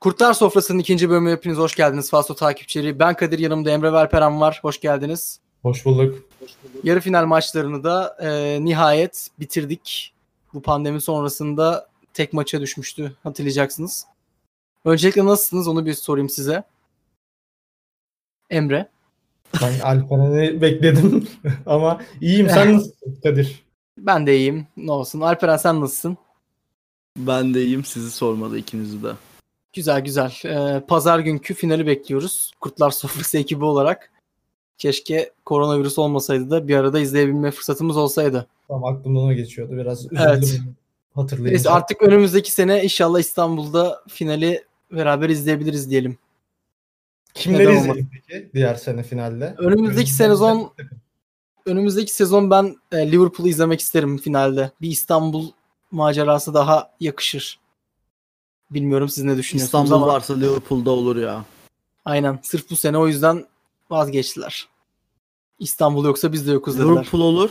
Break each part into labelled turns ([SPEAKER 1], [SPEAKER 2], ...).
[SPEAKER 1] Kurtlar Sofrası'nın ikinci bölümüne hepiniz hoş geldiniz Fasto takipçileri. Ben Kadir yanımda Emre Verperen var. Hoş geldiniz.
[SPEAKER 2] Hoş bulduk.
[SPEAKER 1] Yarı final maçlarını da e, nihayet bitirdik. Bu pandemi sonrasında tek maça düşmüştü hatırlayacaksınız. Öncelikle nasılsınız onu bir sorayım size. Emre.
[SPEAKER 2] Ben Alperen'i bekledim ama iyiyim. Sen nasılsın Kadir?
[SPEAKER 1] Ben de iyiyim. Ne olsun. Alperen sen nasılsın?
[SPEAKER 3] Ben de iyiyim sizi sormalı ikinizi de.
[SPEAKER 1] Güzel güzel. Ee, Pazar günkü finali bekliyoruz. Kurtlar Sofrası ekibi olarak. Keşke koronavirüs olmasaydı da bir arada izleyebilme fırsatımız olsaydı.
[SPEAKER 2] Tamam aklımdan o geçiyordu. Biraz üzüldüm
[SPEAKER 1] Evet.
[SPEAKER 2] hatırlayınca.
[SPEAKER 1] Neyse artık önümüzdeki sene inşallah İstanbul'da finali beraber izleyebiliriz diyelim.
[SPEAKER 2] Kimleri izledin peki diğer sene finalde?
[SPEAKER 1] Önümüzdeki sezon önümüzdeki sezon ben e, Liverpool'u izlemek isterim finalde. Bir İstanbul macerası daha yakışır. Bilmiyorum siz ne düşünüyorsunuz
[SPEAKER 3] İstanbul
[SPEAKER 1] ama
[SPEAKER 3] varsa Liverpool'da olur ya.
[SPEAKER 1] aynen sırf bu sene o yüzden vazgeçtiler. İstanbul yoksa biz de yokuz dediler.
[SPEAKER 3] Liverpool olur.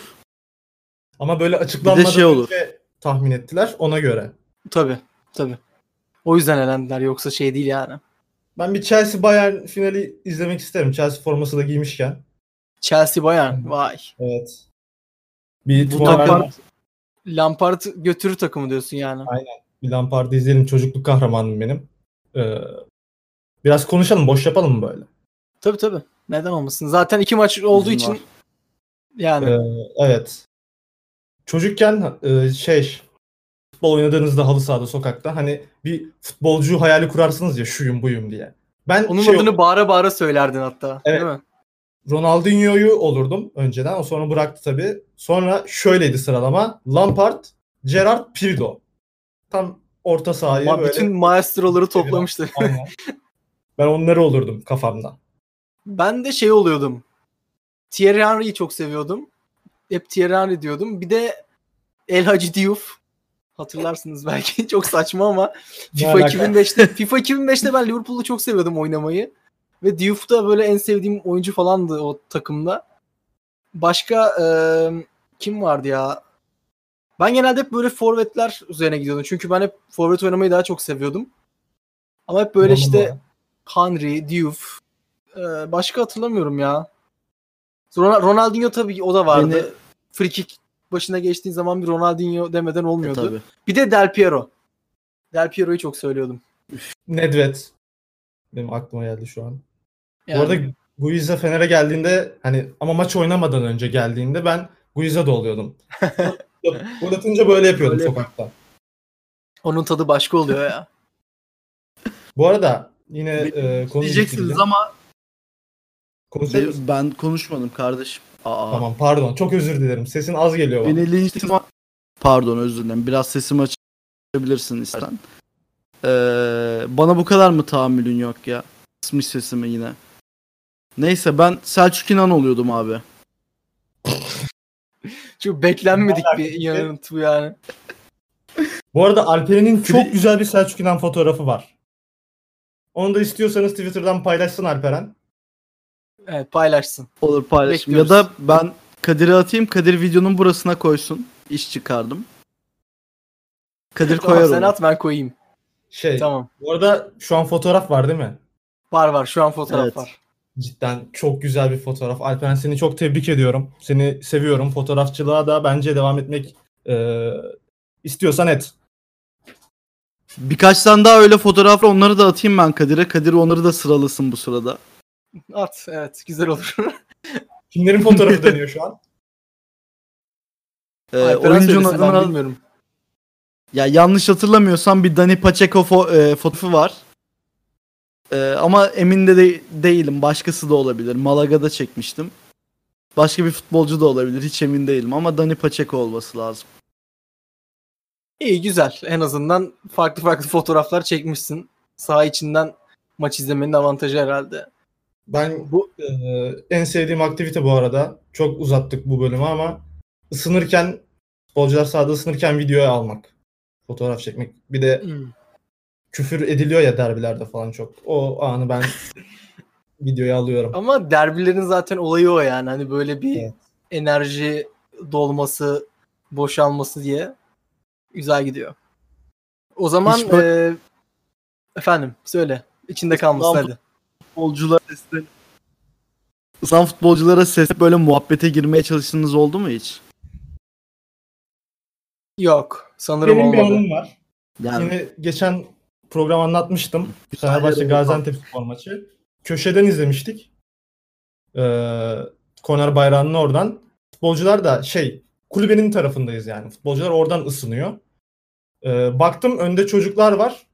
[SPEAKER 2] Ama böyle açıklanmadan
[SPEAKER 3] şey olur.
[SPEAKER 2] önce tahmin ettiler ona göre.
[SPEAKER 1] Tabii tabii. O yüzden elendiler yoksa şey değil yani.
[SPEAKER 2] Ben bir Chelsea Bayern finali izlemek isterim. Chelsea forması da giymişken.
[SPEAKER 1] Chelsea Bayern vay.
[SPEAKER 2] Evet. Bir
[SPEAKER 3] Bu
[SPEAKER 1] Lampard, Lampard götürür takımı diyorsun yani.
[SPEAKER 2] Bir Lampard'ı izleyelim. Çocukluk kahramanım benim. Ee, biraz konuşalım. Boş yapalım mı böyle?
[SPEAKER 1] Tabii tabii. Neden olmasın? Zaten iki maç olduğu
[SPEAKER 3] İzin
[SPEAKER 1] için
[SPEAKER 3] var.
[SPEAKER 1] yani
[SPEAKER 2] Ee, evet. Çocukken e, şey futbol oynadığınızda halı sahada sokakta hani bir futbolcu hayali kurarsınız ya şuyum buyum diye. Ben
[SPEAKER 1] onun
[SPEAKER 2] şey,
[SPEAKER 1] adını bağıra bağıra söylerdin hatta.
[SPEAKER 2] Evet.
[SPEAKER 1] Değil mi?
[SPEAKER 2] Ronaldinho'yu olurdum önceden. O sonra bıraktı tabii. Sonra şöyleydi sıralama. Lampard, Gerrard, Pirlo. Tam orta sahaya
[SPEAKER 1] Ma-
[SPEAKER 2] böyle.
[SPEAKER 1] Bütün maestroları toplamıştı.
[SPEAKER 2] Aynen. Ben onları olurdum kafamda.
[SPEAKER 1] ben de şey oluyordum. Thierry Henry'yi çok seviyordum. Hep Thierry Henry diyordum. Bir de El Hacı Diouf. Hatırlarsınız belki. çok saçma ama FIFA
[SPEAKER 2] alaka?
[SPEAKER 1] 2005'te FIFA 2005'te ben Liverpool'u çok seviyordum oynamayı. Ve Diouf da böyle en sevdiğim oyuncu falandı o takımda. Başka e, kim vardı ya? Ben genelde hep böyle forvetler üzerine gidiyordum. Çünkü ben hep forvet oynamayı daha çok seviyordum. Ama hep böyle işte. Henry, Diouf. e, başka hatırlamıyorum ya. Ron- Ronaldinho tabii o da vardı.
[SPEAKER 3] Beni-
[SPEAKER 1] Free kick başına geçtiğin zaman bir Ronaldinho demeden
[SPEAKER 3] E,
[SPEAKER 1] olmuyordu.
[SPEAKER 3] tabii.
[SPEAKER 1] Bir de Del Piero. Del Piero'yu çok söylüyordum.
[SPEAKER 2] Nedved. Benim aklıma geldi şu an.
[SPEAKER 1] Yani,
[SPEAKER 2] Bu arada Guiza Fener'e geldiğinde hani ama maç oynamadan önce geldiğinde ben Guiza'da oluyordum. Gol atınca böyle yapıyordum
[SPEAKER 1] Böyle
[SPEAKER 2] sokakta.
[SPEAKER 1] onun tadı başka oluyor ya.
[SPEAKER 2] Bu arada yine e, konu
[SPEAKER 3] Diyeceksiniz ama
[SPEAKER 2] Konuşacak mısın?
[SPEAKER 3] ben konuşmadım kardeşim. Aa,
[SPEAKER 2] Tamam pardon çok özür dilerim. Sesin az geliyor bana.
[SPEAKER 3] Beni linçleme... Pardon özür dilerim. Biraz sesimi açabilirsin istersen. Ee, bana bu kadar mı tahammülün yok ya? Kısmış sesimi yine. Neyse ben Selçuk İnan oluyordum abi.
[SPEAKER 1] Çok beklenmedik bir
[SPEAKER 2] alakası?
[SPEAKER 1] yanıt bu yani.
[SPEAKER 2] Bu arada Alperen'in çok güzel bir Selçuk İnan fotoğrafı var. Onu da istiyorsanız Twitter'dan paylaşsın Alperen.
[SPEAKER 1] Evet paylaşsın.
[SPEAKER 3] Olur paylaşım. Ya da ben Kadir'e atayım. Kadir videonun burasına koysun. İş çıkardım. Kadir
[SPEAKER 1] Tamam
[SPEAKER 3] koyar
[SPEAKER 1] sen
[SPEAKER 3] onu.
[SPEAKER 1] at ben koyayım.
[SPEAKER 2] Şey,
[SPEAKER 1] Tamam.
[SPEAKER 2] bu arada şu an fotoğraf var değil mi?
[SPEAKER 1] Var var şu an fotoğraf
[SPEAKER 3] Evet.
[SPEAKER 1] var.
[SPEAKER 2] Cidden çok güzel bir fotoğraf. Alperen seni çok tebrik ediyorum. Seni seviyorum. Fotoğrafçılığa da bence devam etmek e, istiyorsan et.
[SPEAKER 3] Birkaç tane daha öyle fotoğraf var. Onları da atayım ben Kadir'e. Kadir onları da sıralasın bu sırada.
[SPEAKER 1] At evet güzel olur.
[SPEAKER 2] Kimlerin fotoğrafı dönüyor şu an?
[SPEAKER 3] Ee,
[SPEAKER 1] Alperen
[SPEAKER 3] oyuncunun adını
[SPEAKER 1] bilmiyorum.
[SPEAKER 3] Ya yanlış hatırlamıyorsam bir Dani Pacheco fo- e, fotoğrafı var. E, ama emin de, de değilim. Başkası da olabilir. Malaga'da çekmiştim. Başka bir futbolcu da olabilir. Hiç emin değilim ama Dani Pacheco olması lazım.
[SPEAKER 1] İyi güzel. En azından farklı farklı fotoğraflar çekmişsin. Saha içinden maç izlemenin avantajı herhalde.
[SPEAKER 2] Ben
[SPEAKER 1] Bu
[SPEAKER 2] e, en sevdiğim aktivite bu arada. Çok uzattık bu bölümü ama ısınırken futbolcular sahada ısınırken videoya almak. Fotoğraf çekmek. Bir de
[SPEAKER 1] Hmm.
[SPEAKER 2] Küfür ediliyor ya derbilerde falan çok. O anı ben videoya alıyorum.
[SPEAKER 1] ama derbilerin zaten olayı o yani. Hani böyle bir
[SPEAKER 2] Evet.
[SPEAKER 1] enerji dolması, boşalması diye güzel gidiyor. O zaman
[SPEAKER 3] Hiç böyle-
[SPEAKER 1] e, Efendim söyle. İçinde kalmasın
[SPEAKER 3] Lan-
[SPEAKER 1] hadi.
[SPEAKER 3] Futbolculara seslen. Sen futbolculara ses böyle muhabbete girmeye çalıştığınız oldu mu hiç?
[SPEAKER 1] Yok. Sanırım
[SPEAKER 2] Benim bir
[SPEAKER 1] olmadı.
[SPEAKER 2] anım var.
[SPEAKER 3] Yani
[SPEAKER 2] Yine geçen program anlatmıştım. Fenerbahçe Gaziantep spor maçı. Köşeden izlemiştik. Ee, Konar bayrağının oradan. Futbolcular da şey kulübenin tarafındayız yani. Futbolcular oradan ısınıyor. Ee, baktım önde çocuklar var.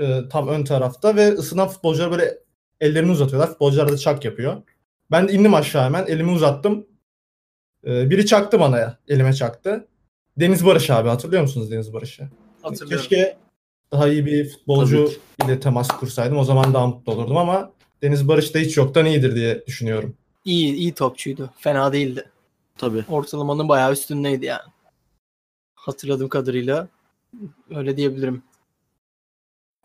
[SPEAKER 2] Ee, tam ön tarafta ve ısınan futbolcular böyle ellerini uzatıyorlar. Futbolcular da çak yapıyor. Ben de indim aşağı hemen. Elimi uzattım. Ee, biri çaktı bana ya. Elime çaktı. Deniz Barış abi hatırlıyor musunuz Deniz Barış'ı?
[SPEAKER 1] Hatırlıyorum.
[SPEAKER 2] Keşke daha iyi bir futbolcu
[SPEAKER 3] Tabii
[SPEAKER 2] ile temas kursaydım. O zaman daha mutlu olurdum ama Deniz Barış da hiç yoktan iyidir diye düşünüyorum.
[SPEAKER 1] İyi, iyi topçuydu. Fena değildi.
[SPEAKER 3] tabii.
[SPEAKER 1] Ortalamanın bayağı üstündeydi yani. Hatırladığım kadarıyla öyle diyebilirim.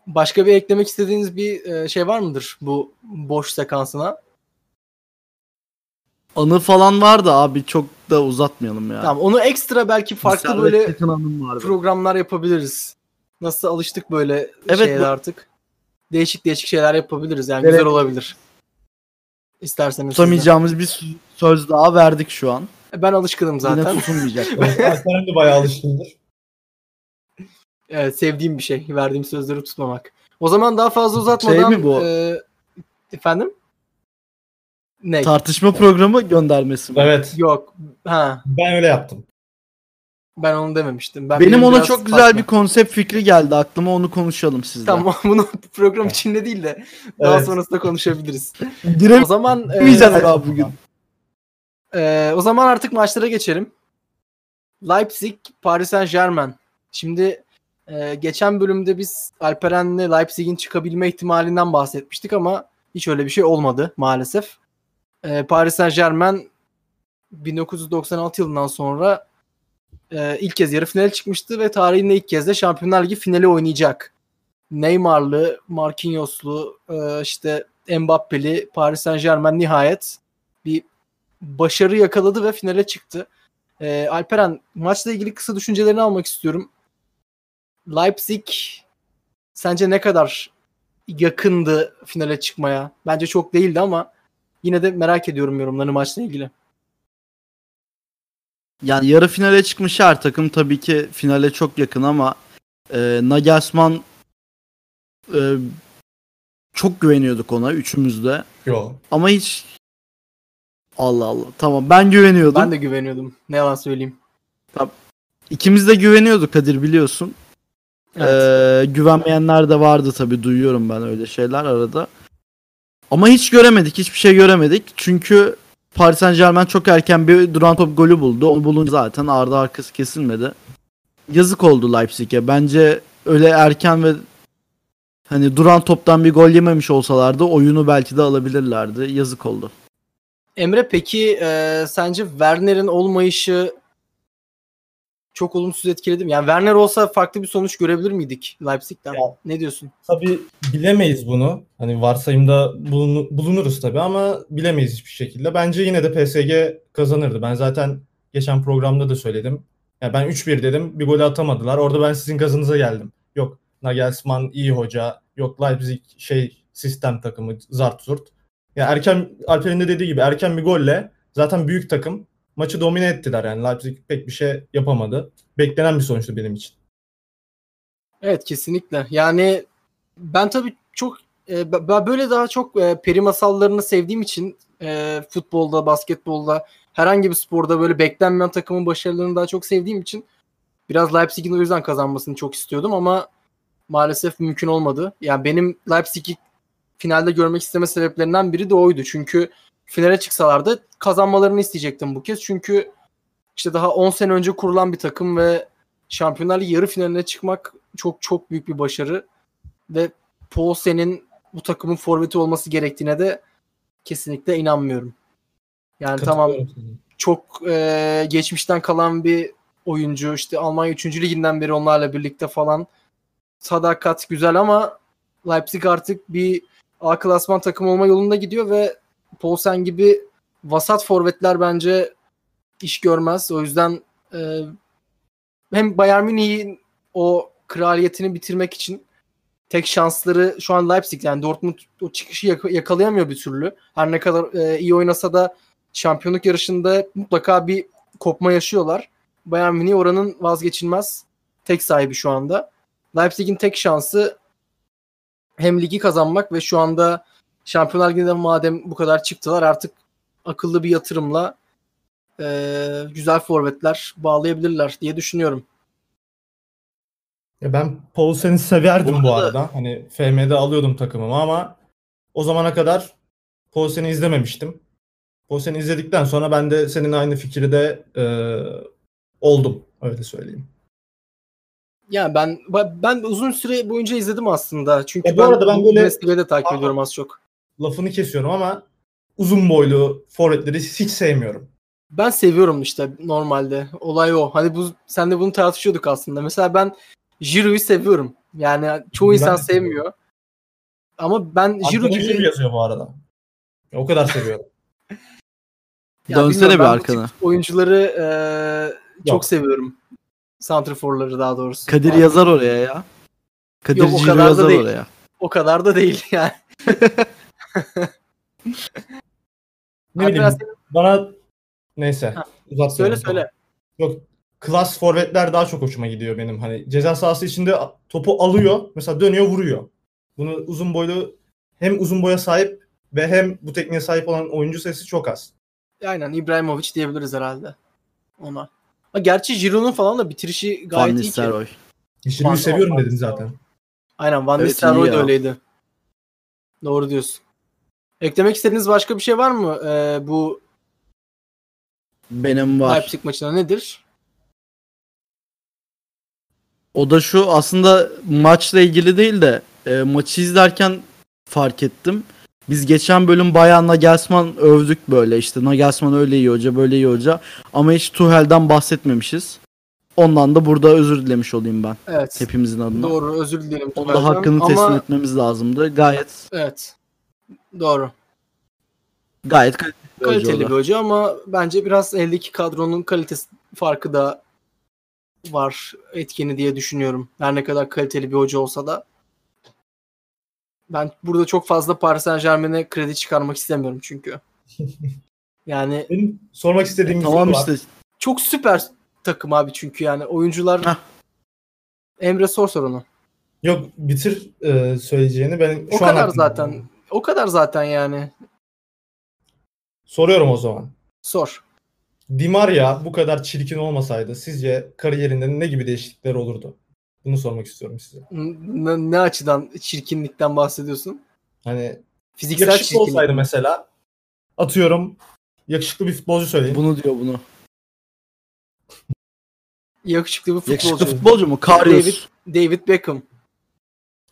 [SPEAKER 1] Başka bir eklemek istediğiniz bir e, şey var mıdır bu boş sekansına?
[SPEAKER 3] Anı falan vardı abi çok da uzatmayalım ya.
[SPEAKER 1] Tamam onu ekstra belki farklı
[SPEAKER 3] Servet
[SPEAKER 1] böyle programlar yapabiliriz. Nasıl alıştık böyle
[SPEAKER 3] Evet,
[SPEAKER 1] şeyler
[SPEAKER 3] bu-
[SPEAKER 1] artık. Değişik değişik şeyler yapabiliriz yani
[SPEAKER 3] Evet.
[SPEAKER 1] güzel olabilir. İsterseniz.
[SPEAKER 3] Tutamayacağımız bir sö- söz daha verdik şu an.
[SPEAKER 1] Ben alışkınım zaten.
[SPEAKER 3] Yine tutulmayacak.
[SPEAKER 2] Evet, Alperen de bayağı alışkındır.
[SPEAKER 1] Evet sevdiğim bir şey. Verdiğim sözleri tutmamak. O zaman daha fazla uzatmadan...
[SPEAKER 3] Şey mi bu?
[SPEAKER 1] e, efendim? Ne?
[SPEAKER 3] Tartışma programı göndermesi mi?
[SPEAKER 2] Evet.
[SPEAKER 1] Yok. Ha,
[SPEAKER 2] Ben öyle yaptım.
[SPEAKER 1] Ben onu dememiştim. Ben
[SPEAKER 3] Benim ona çok güzel
[SPEAKER 1] farklı.
[SPEAKER 3] bir konsept fikri geldi aklıma onu konuşalım sizle.
[SPEAKER 1] Tamam bunu program içinde değil de daha
[SPEAKER 2] Evet.
[SPEAKER 1] sonrasında konuşabiliriz. O
[SPEAKER 3] Giremeyeceğiz
[SPEAKER 1] zaman e,
[SPEAKER 3] abi bugün.
[SPEAKER 1] e, o zaman artık maçlara geçelim. Leipzig, Paris Saint Germain. Şimdi e, geçen bölümde biz Alperen'le Leipzig'in çıkabilme ihtimalinden bahsetmiştik ama hiç öyle bir şey olmadı maalesef. E, Paris Saint Germain 1996 yılından sonra e, ilk kez yarı finale çıkmıştı ve tarihinde ilk kez de Şampiyonlar Ligi finali oynayacak. Neymar'lı, Marquinhos'lu, e, işte Mbappe'li Paris Saint Germain nihayet bir başarı yakaladı ve finale çıktı. E, Alperen maçla ilgili kısa düşüncelerini almak istiyorum. Leipzig sence ne kadar yakındı finale çıkmaya? Bence çok değildi ama yine de merak ediyorum yorumlarını maçla ilgili.
[SPEAKER 3] Yani yarı finale çıkmış her takım tabii ki finale çok yakın ama e, Nagelsmann e, çok güveniyorduk ona üçümüz de.
[SPEAKER 2] Yo.
[SPEAKER 3] Ama hiç Allah Allah. Tamam ben güveniyordum.
[SPEAKER 1] Ben de güveniyordum. Ne yalan söyleyeyim.
[SPEAKER 3] İkimiz de güveniyorduk Kadir biliyorsun.
[SPEAKER 1] Evet.
[SPEAKER 3] Ee, güvenmeyenler de vardı tabii duyuyorum ben öyle şeyler arada. Ama hiç göremedik, hiçbir şey göremedik. Çünkü Paris Saint Germain çok erken bir duran top golü buldu. Onu bulunca zaten ardı arkası kesilmedi. Yazık oldu Leipzig'e. Bence öyle erken ve hani duran toptan bir gol yememiş olsalardı oyunu belki de alabilirlerdi. Yazık oldu.
[SPEAKER 1] Emre peki e, sence Werner'in olmayışı çok olumsuz etkiledi mi? Yani Werner olsa farklı bir sonuç görebilir miydik Leipzig'ten?
[SPEAKER 2] Ya.
[SPEAKER 1] Ne diyorsun?
[SPEAKER 2] Tabii bilemeyiz bunu. Hani varsayımda bulunu- bulunuruz tabii ama bilemeyiz hiçbir şekilde. Bence yine de PSG kazanırdı. Ben zaten geçen programda da söyledim. Ya ben 3-1 dedim. Bir gol atamadılar. Orada ben sizin gazınıza geldim. Yok Nagelsmann iyi hoca. Yok Leipzig şey sistem takımı zart zurt. Ya erken Alper'in de dediği gibi erken bir golle zaten büyük takım maçı domine ettiler yani Leipzig pek bir şey yapamadı. Beklenen bir sonuçtu benim için.
[SPEAKER 1] Evet kesinlikle. Yani ben tabii çok e, ben böyle daha çok e, peri masallarını sevdiğim için e, futbolda, basketbolda herhangi bir sporda böyle beklenmeyen takımın başarılarını daha çok sevdiğim için biraz Leipzig'in o yüzden kazanmasını çok istiyordum ama maalesef mümkün olmadı. Yani benim Leipzig'i finalde görmek isteme sebeplerinden biri de oydu. Çünkü finale çıksalardı kazanmalarını isteyecektim bu kez. Çünkü işte daha 10 sene önce kurulan bir takım ve Şampiyonlar Ligi yarı finaline çıkmak çok çok büyük bir başarı ve Poulsen'in bu takımın forveti olması gerektiğine de kesinlikle inanmıyorum. Yani tamam çok e, geçmişten kalan bir oyuncu işte Almanya 3. liginden beri onlarla birlikte falan sadakat güzel ama Leipzig artık bir A klasman takım olma yolunda gidiyor ve Poulsen gibi vasat forvetler bence iş görmez. O yüzden e, hem Bayern Münih'in o kraliyetini bitirmek için tek şansları şu an Leipzig yani Dortmund o çıkışı yak- yakalayamıyor bir türlü. Her ne kadar e, iyi oynasa da şampiyonluk yarışında mutlaka bir kopma yaşıyorlar. Bayern Münih oranın vazgeçilmez tek sahibi şu anda. Leipzig'in tek şansı hem ligi kazanmak ve şu anda Şampiyonlar Ligi'nde madem bu kadar çıktılar artık akıllı bir yatırımla e, güzel forvetler bağlayabilirler diye düşünüyorum.
[SPEAKER 2] Ya ben Paulsen'i severdim
[SPEAKER 3] Bu
[SPEAKER 2] bu
[SPEAKER 3] arada-.
[SPEAKER 2] Hani FM'de alıyordum takımımı ama o zamana kadar Paulsen'i izlememiştim. Paulsen'i izledikten sonra ben de senin aynı fikirde e, oldum. Öyle söyleyeyim.
[SPEAKER 1] Ya ben ben uzun süre boyunca izledim aslında. Çünkü
[SPEAKER 2] E bu arada ben böyle-
[SPEAKER 1] Bundesliga'yı da takip ediyorum az çok.
[SPEAKER 2] Lafını kesiyorum ama uzun boylu forvetleri hiç sevmiyorum.
[SPEAKER 1] Ben seviyorum işte normalde. Olay o. Hani bu sen de bunu tartışıyorduk aslında. Mesela ben Giroud'u seviyorum. Yani çoğu
[SPEAKER 2] Ben
[SPEAKER 1] insan sevmiyor. Ama ben Giroud
[SPEAKER 2] Giroud
[SPEAKER 1] gibi
[SPEAKER 2] yazıyor bu arada. O kadar seviyorum.
[SPEAKER 1] Ya
[SPEAKER 3] Dönsene bir arkana.
[SPEAKER 1] oyuncuları eee, çok
[SPEAKER 2] Yok.
[SPEAKER 1] seviyorum. Santrforları daha doğrusu.
[SPEAKER 3] Kadir
[SPEAKER 1] Yani
[SPEAKER 3] yazar oraya ya. Kadir
[SPEAKER 1] Yok, o
[SPEAKER 3] Ciro
[SPEAKER 1] kadar da
[SPEAKER 3] yazar
[SPEAKER 1] değil.
[SPEAKER 3] oraya.
[SPEAKER 1] O kadar da değil yani.
[SPEAKER 2] Ne bileyim
[SPEAKER 1] senin-
[SPEAKER 2] bana neyse
[SPEAKER 1] Ha, söyle söyle.
[SPEAKER 2] Yok klas forvetler daha çok hoşuma gidiyor benim. Hani ceza sahası içinde topu alıyor. Mesela dönüyor vuruyor. Bunu uzun boylu hem uzun boya sahip ve hem bu tekniğe sahip olan oyuncu sayısı çok az.
[SPEAKER 1] Aynen İbrahimovic diyebiliriz herhalde ona. Ha, gerçi Giroud'un falan da bitirişi
[SPEAKER 3] Van
[SPEAKER 1] gayet iyi ki.
[SPEAKER 3] Nistelrooy.
[SPEAKER 1] Van-
[SPEAKER 2] seviyorum
[SPEAKER 1] Van-
[SPEAKER 2] dedim zaten.
[SPEAKER 1] Aynen Van
[SPEAKER 3] Evet,
[SPEAKER 1] Nistelrooy da öyleydi. Doğru diyorsun. Eklemek istediğiniz başka bir şey var mı ee, bu
[SPEAKER 3] Benim var.
[SPEAKER 1] Leipzig maçına nedir?
[SPEAKER 3] O da şu aslında maçla ilgili değil de e, maçı izlerken fark ettim. Biz geçen bölüm bayağı Nagelsmann övdük böyle işte Nagelsmann öyle iyi hoca böyle iyi hoca ama hiç Tuchel'den bahsetmemişiz. Ondan da burada özür dilemiş olayım ben
[SPEAKER 1] Evet.
[SPEAKER 3] hepimizin adına.
[SPEAKER 1] Doğru özür dilerim.
[SPEAKER 3] Onun da hakkını teslim
[SPEAKER 1] Ama
[SPEAKER 3] etmemiz lazımdı. Gayet
[SPEAKER 1] evet. Doğru.
[SPEAKER 3] gayet kaliteli bir hoca o
[SPEAKER 1] Kaliteli bir hoca ama bence biraz eldeki kadronun kalitesi farkı da var etkeni diye düşünüyorum. Her ne kadar kaliteli bir hoca olsa da. Ben burada çok fazla Paris Saint Germain'e kredi çıkarmak istemiyorum çünkü. Yani
[SPEAKER 2] Benim sormak istediğim bir
[SPEAKER 3] Tamam
[SPEAKER 2] soru var.
[SPEAKER 3] işte
[SPEAKER 1] çok süper takım abi çünkü yani oyuncular
[SPEAKER 3] Heh.
[SPEAKER 1] Emre sor sorunu.
[SPEAKER 2] Yok bitir e, söyleyeceğini. Ben
[SPEAKER 1] O
[SPEAKER 2] şu an
[SPEAKER 1] kadar zaten. O kadar zaten yani.
[SPEAKER 2] Soruyorum o zaman.
[SPEAKER 1] Sor.
[SPEAKER 2] Di Maria bu kadar çirkin olmasaydı sizce kariyerinde ne gibi değişiklikler olurdu? Bunu sormak istiyorum size.
[SPEAKER 1] N- ne açıdan çirkinlikten bahsediyorsun?
[SPEAKER 2] Hani
[SPEAKER 1] Fiziksel
[SPEAKER 2] yakışıklı
[SPEAKER 1] çirkinlik.
[SPEAKER 2] olsaydı mesela atıyorum yakışıklı bir futbolcu söyleyin.
[SPEAKER 3] bunu diyor bunu.
[SPEAKER 1] Yakışıklı bir futbolcu.
[SPEAKER 3] Yakışıklı futbolcu mu? Karius.
[SPEAKER 1] David Beckham.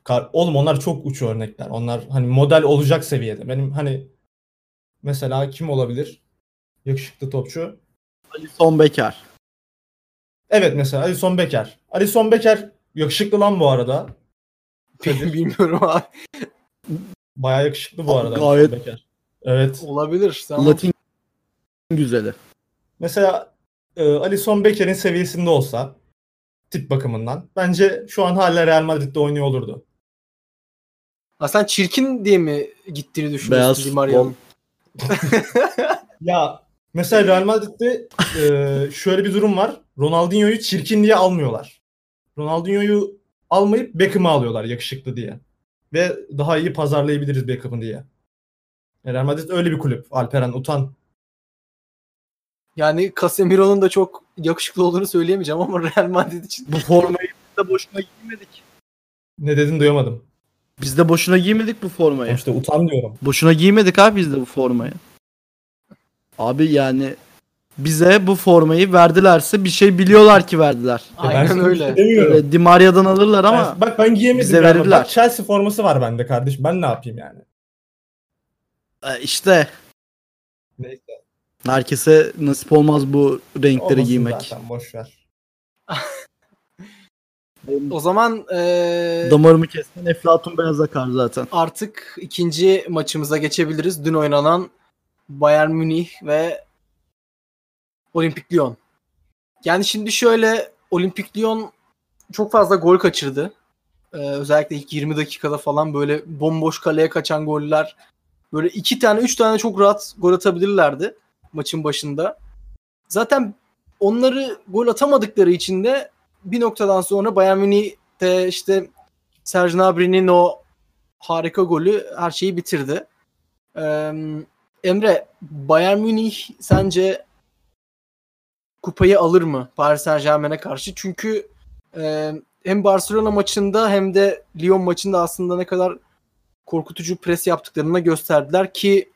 [SPEAKER 2] Kar- Oğlum onlar çok uç örnekler. Onlar hani model olacak seviyede. Benim hani mesela kim olabilir? Yakışıklı topçu.
[SPEAKER 3] Alisson Becker.
[SPEAKER 2] Evet mesela Alisson Becker. Alisson Becker yakışıklı lan bu arada.
[SPEAKER 1] Bilmiyorum abi.
[SPEAKER 2] Bayağı yakışıklı bu arada.
[SPEAKER 3] Gayet-
[SPEAKER 2] Becker. Evet.
[SPEAKER 1] Olabilir. Tamam.
[SPEAKER 3] Latin güzeli.
[SPEAKER 2] Mesela e, Alisson Becker'in seviyesinde olsa tip bakımından bence şu an hala Real Madrid'de oynuyor olurdu.
[SPEAKER 1] Sen çirkin diye mi gittiğini düşünüyorsun
[SPEAKER 3] Beyaz
[SPEAKER 1] Di Maria'nın?
[SPEAKER 2] Ya mesela Real Madrid'de e, şöyle bir durum var. Ronaldinho'yu çirkin diye almıyorlar. Ronaldinho'yu almayıp Beckham'ı alıyorlar yakışıklı diye. Ve daha iyi pazarlayabiliriz Beckham'ı diye. E, Real Madrid öyle bir kulüp. Alperen utan.
[SPEAKER 1] Yani Casemiro'nun da çok yakışıklı olduğunu söyleyemeyeceğim ama Real Madrid için
[SPEAKER 3] Bu formayı de boşuna giymedik.
[SPEAKER 2] Ne dedin duyamadım.
[SPEAKER 3] Biz de boşuna giymedik bu formayı.
[SPEAKER 2] İşte utan diyorum.
[SPEAKER 3] Boşuna giymedik abi biz de bu formayı. Abi yani bize bu formayı verdilerse bir şey biliyorlar ki verdiler.
[SPEAKER 2] Ya ben
[SPEAKER 1] aynen
[SPEAKER 2] sana bir
[SPEAKER 1] öyle.
[SPEAKER 2] şey demiyorum.
[SPEAKER 3] Böyle Di Maria'dan alırlar ama
[SPEAKER 2] Ben- bak ben giyemedim.
[SPEAKER 3] bize verirler.
[SPEAKER 2] Bak Chelsea forması var bende kardeşim. Ben ne yapayım yani?
[SPEAKER 3] e, işte
[SPEAKER 2] Neyse.
[SPEAKER 3] herkese nasip olmaz bu renkleri
[SPEAKER 2] Olmasın
[SPEAKER 3] giymek.
[SPEAKER 2] zaten boş ver.
[SPEAKER 1] O zaman eee,
[SPEAKER 3] Damarımı kessen Eflatun beyaz akar zaten.
[SPEAKER 1] artık ikinci maçımıza geçebiliriz. Dün oynanan Bayern Münih ve Olimpik Lyon. Yani şimdi şöyle Olimpik Lyon çok fazla gol kaçırdı. Ee, özellikle ilk 20 dakikada falan böyle bomboş kaleye kaçan goller. Böyle iki tane, üç tane çok rahat gol atabilirlerdi maçın başında. Zaten onları gol atamadıkları için de bir noktadan sonra Bayern Münih'te işte Serge Gnabry'nin o harika golü her şeyi bitirdi. Ee, Emre, Bayern Münih sence kupayı alır mı Paris Saint Germain'e karşı? Çünkü e, hem Barcelona maçında hem de Lyon maçında aslında ne kadar korkutucu pres yaptıklarını gösterdiler ki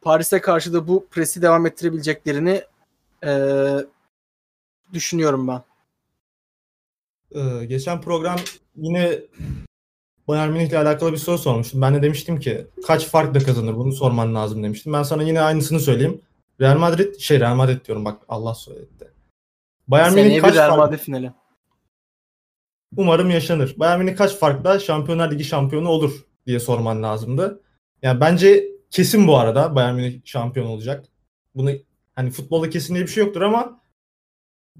[SPEAKER 1] Paris'e karşı da bu presi devam ettirebileceklerini e, düşünüyorum ben.
[SPEAKER 2] Ee, geçen program yine Bayern Münih ile alakalı bir soru sormuştum. Ben de demiştim ki kaç farkla kazanır bunu sorman lazım demiştim. Ben sana yine aynısını söyleyeyim. Real Madrid şey Real Madrid diyorum bak Allah söyledi. Bayern Münih kaç
[SPEAKER 1] Real
[SPEAKER 2] fark
[SPEAKER 1] Madrid finali.
[SPEAKER 2] umarım yaşanır. Bayern Münih kaç farkla Şampiyonlar Ligi şampiyonu olur diye sorman lazımdı. Yani bence kesin bu arada Bayern Münih şampiyon olacak. Bunu hani futbolda kesin diye bir şey yoktur ama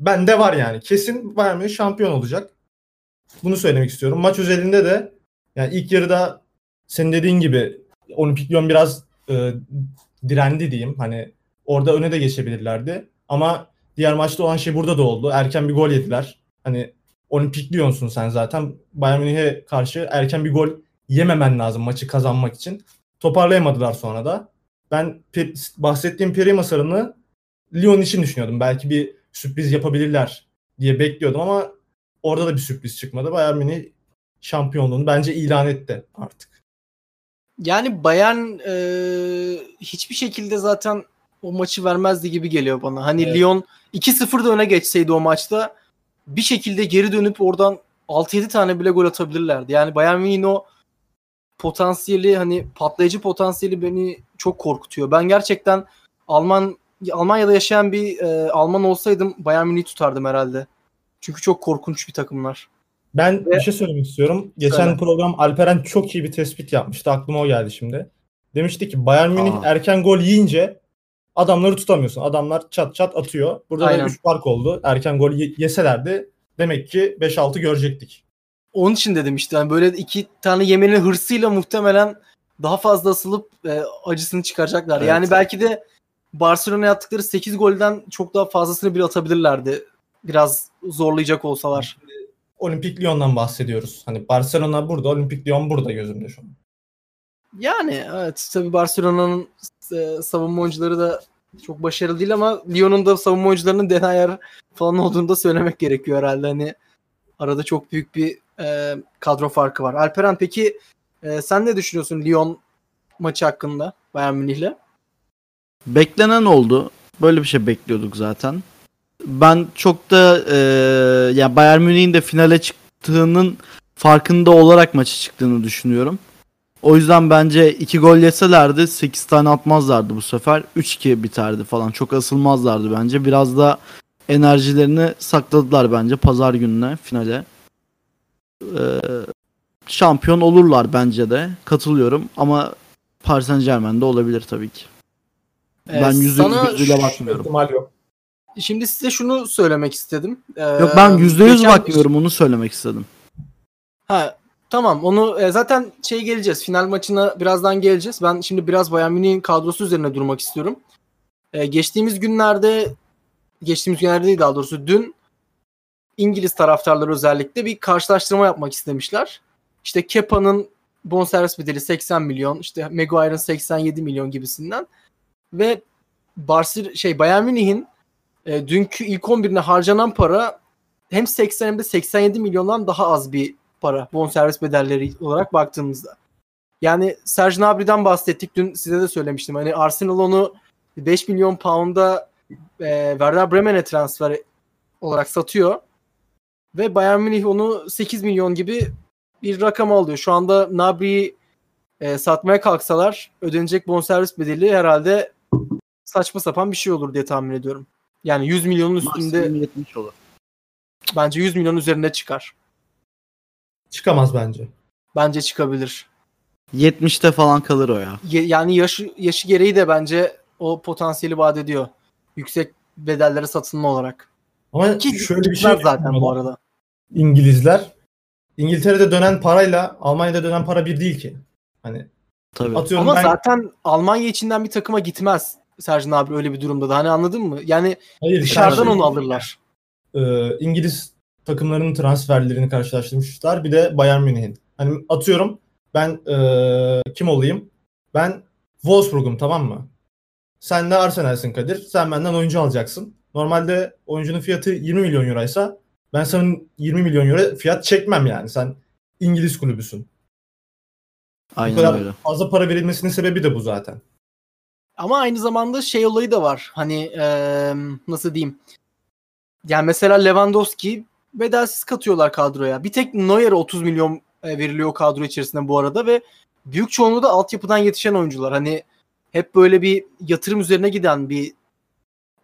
[SPEAKER 2] bende var yani. Kesin Bayern Münih şampiyon olacak. Bunu söylemek istiyorum. Maç özelinde de yani ilk yarıda senin dediğin gibi Olimpik Lyon biraz e, direndi diyeyim. Hani orada öne de geçebilirlerdi. Ama diğer maçta olan şey burada da oldu. Erken bir gol yediler. Hani Olimpik Lyon'sun sen zaten. Bayern Münih'e karşı erken bir gol yememen lazım maçı kazanmak için. Toparlayamadılar sonra da. Ben bahsettiğim peri masarını Lyon için düşünüyordum. Belki bir sürpriz yapabilirler diye bekliyordum ama orada da bir sürpriz çıkmadı. Bayern Münih şampiyonluğunu bence ilan etti artık.
[SPEAKER 1] Yani Bayern e, hiçbir şekilde zaten o maçı vermezdi gibi geliyor bana. Hani
[SPEAKER 2] Evet.
[SPEAKER 1] Lyon 2-0'da öne geçseydi o maçta bir şekilde geri dönüp oradan 6-7 tane bile gol atabilirlerdi. Yani Bayern Münih'in o potansiyeli hani patlayıcı potansiyeli beni çok korkutuyor. Ben gerçekten Alman Almanya'da yaşayan bir e, Alman olsaydım Bayern Münih'i tutardım herhalde. Çünkü çok korkunç bir takımlar.
[SPEAKER 2] Ben
[SPEAKER 1] Ve-
[SPEAKER 2] bir şey söylemek istiyorum. Geçen
[SPEAKER 1] Söyle.
[SPEAKER 2] program Alperen çok iyi bir tespit yapmıştı. Aklıma o geldi şimdi. Demişti ki Bayern Münih
[SPEAKER 3] Aa.
[SPEAKER 2] erken gol yiyince adamları tutamıyorsun. Adamlar çat çat atıyor. Burada
[SPEAKER 1] Aynen.
[SPEAKER 2] da 3 fark oldu. Erken gol ye- yeselerdi demek ki 5-6 görecektik.
[SPEAKER 1] Onun için dedim işte yani böyle iki tane yemenin hırsıyla muhtemelen daha fazla asılıp e, acısını çıkaracaklar.
[SPEAKER 3] Evet.
[SPEAKER 1] Yani belki de Barcelona'ya attıkları 8 golden çok daha fazlasını bile atabilirlerdi. Biraz zorlayacak olsalar.
[SPEAKER 2] Olimpik Lyon'dan bahsediyoruz. Hani Barcelona burada, Olimpik Lyon burada gözümde şu an.
[SPEAKER 1] Yani evet tabii Barcelona'nın e, savunma oyuncuları da çok başarılı değil ama Lyon'un da savunma oyuncularının Denayer falan olduğunu da söylemek gerekiyor herhalde. Hani arada çok büyük bir e, kadro farkı var. Alperen peki e, sen ne düşünüyorsun Lyon maçı hakkında Bayern Münih'le?
[SPEAKER 3] Beklenen oldu. Böyle bir şey bekliyorduk zaten. Ben çok da e, ya Bayern Münih'in de finale çıktığının farkında olarak maçı çıktığını düşünüyorum. O yüzden bence 2 gol yeselerdi 8 tane atmazlardı bu sefer. 3-2 biterdi falan. Çok asılmazlardı bence. Biraz da enerjilerini sakladılar bence pazar gününe finale. Ee, şampiyon olurlar bence de. Katılıyorum ama Paris Saint Germain'de olabilir tabii ki.
[SPEAKER 1] Ee,
[SPEAKER 3] Ben yüzde
[SPEAKER 1] sana
[SPEAKER 3] yüzüyle bakmıyorum.
[SPEAKER 2] İhtimal yok.
[SPEAKER 1] Şimdi size şunu söylemek istedim. Ee,
[SPEAKER 3] Yok ben yüzde yüz bakmıyorum onu söylemek istedim.
[SPEAKER 1] Ha tamam onu e, zaten şey geleceğiz. Final maçına birazdan geleceğiz. Ben şimdi biraz Bayern Münih'in kadrosu üzerine durmak istiyorum. E, geçtiğimiz günlerde geçtiğimiz günlerde değil daha doğrusu dün İngiliz taraftarları özellikle bir karşılaştırma yapmak istemişler. İşte Kepa'nın bonservis bedeli 80 milyon, işte Maguire'ın 87 milyon gibisinden ve Barcelona şey Bayern Münih'in e, dünkü ilk 11'ine harcanan para hem 80 hem de 87 milyondan daha az bir para bonservis bedelleri olarak baktığımızda. Yani Serge Gnabry'den bahsettik. Dün size de söylemiştim. Hani Arsenal onu 5 milyon pound'a e, Werder Bremen'e transfer olarak satıyor. Ve Bayern Münih onu 8 milyon gibi bir rakam alıyor. Şu anda Gnabry'i e, satmaya kalksalar ödenecek bonservis bedeli herhalde saçma sapan bir şey olur diye tahmin ediyorum. Yani 100 milyonun üstünde
[SPEAKER 3] Maksimum 70 olur.
[SPEAKER 1] bence 100 milyon üzerinde çıkar.
[SPEAKER 2] Çıkamaz bence.
[SPEAKER 1] Bence çıkabilir.
[SPEAKER 3] 70'te falan kalır o ya.
[SPEAKER 1] Ye- yani yaşı yaşı gereği de bence o potansiyeli vaat ediyor. Yüksek bedellere satılma olarak.
[SPEAKER 2] Ama
[SPEAKER 1] Ki
[SPEAKER 2] şöyle bir şey
[SPEAKER 1] zaten bu arada.
[SPEAKER 2] İngilizler İngiltere'de dönen parayla Almanya'da dönen para bir değil ki. Hani
[SPEAKER 3] Tabii.
[SPEAKER 2] atıyorum
[SPEAKER 1] Ama
[SPEAKER 2] ben
[SPEAKER 1] zaten Almanya içinden bir takıma gitmez Sercan abi öyle bir durumda da. Hani anladın mı? Yani
[SPEAKER 2] hayır
[SPEAKER 1] dışarıdan onu alırlar.
[SPEAKER 2] e, İngiliz takımlarının transferlerini karşılaştırmışlar. Bir de Bayern Münih'in. Hani atıyorum ben e, kim olayım? Ben Wolfsburg'um tamam mı? Sen de Arsenal'sin Kadir. Sen benden oyuncu alacaksın. Normalde oyuncunun fiyatı 20 milyon euroysa ben sana 20 milyon euro fiyat çekmem yani. Sen İngiliz kulübüsün. Bu
[SPEAKER 3] Aynen
[SPEAKER 2] kadar
[SPEAKER 3] öyle.
[SPEAKER 2] fazla para verilmesinin sebebi de bu zaten.
[SPEAKER 1] Ama aynı zamanda şey olayı da var. Hani eee, nasıl diyeyim? Yani mesela Lewandowski bedelsiz katıyorlar kadroya. Bir tek Neuer'e 30 milyon veriliyor kadro içerisinde bu arada ve büyük çoğunluğu da altyapıdan yetişen oyuncular. Hani hep böyle bir yatırım üzerine giden bir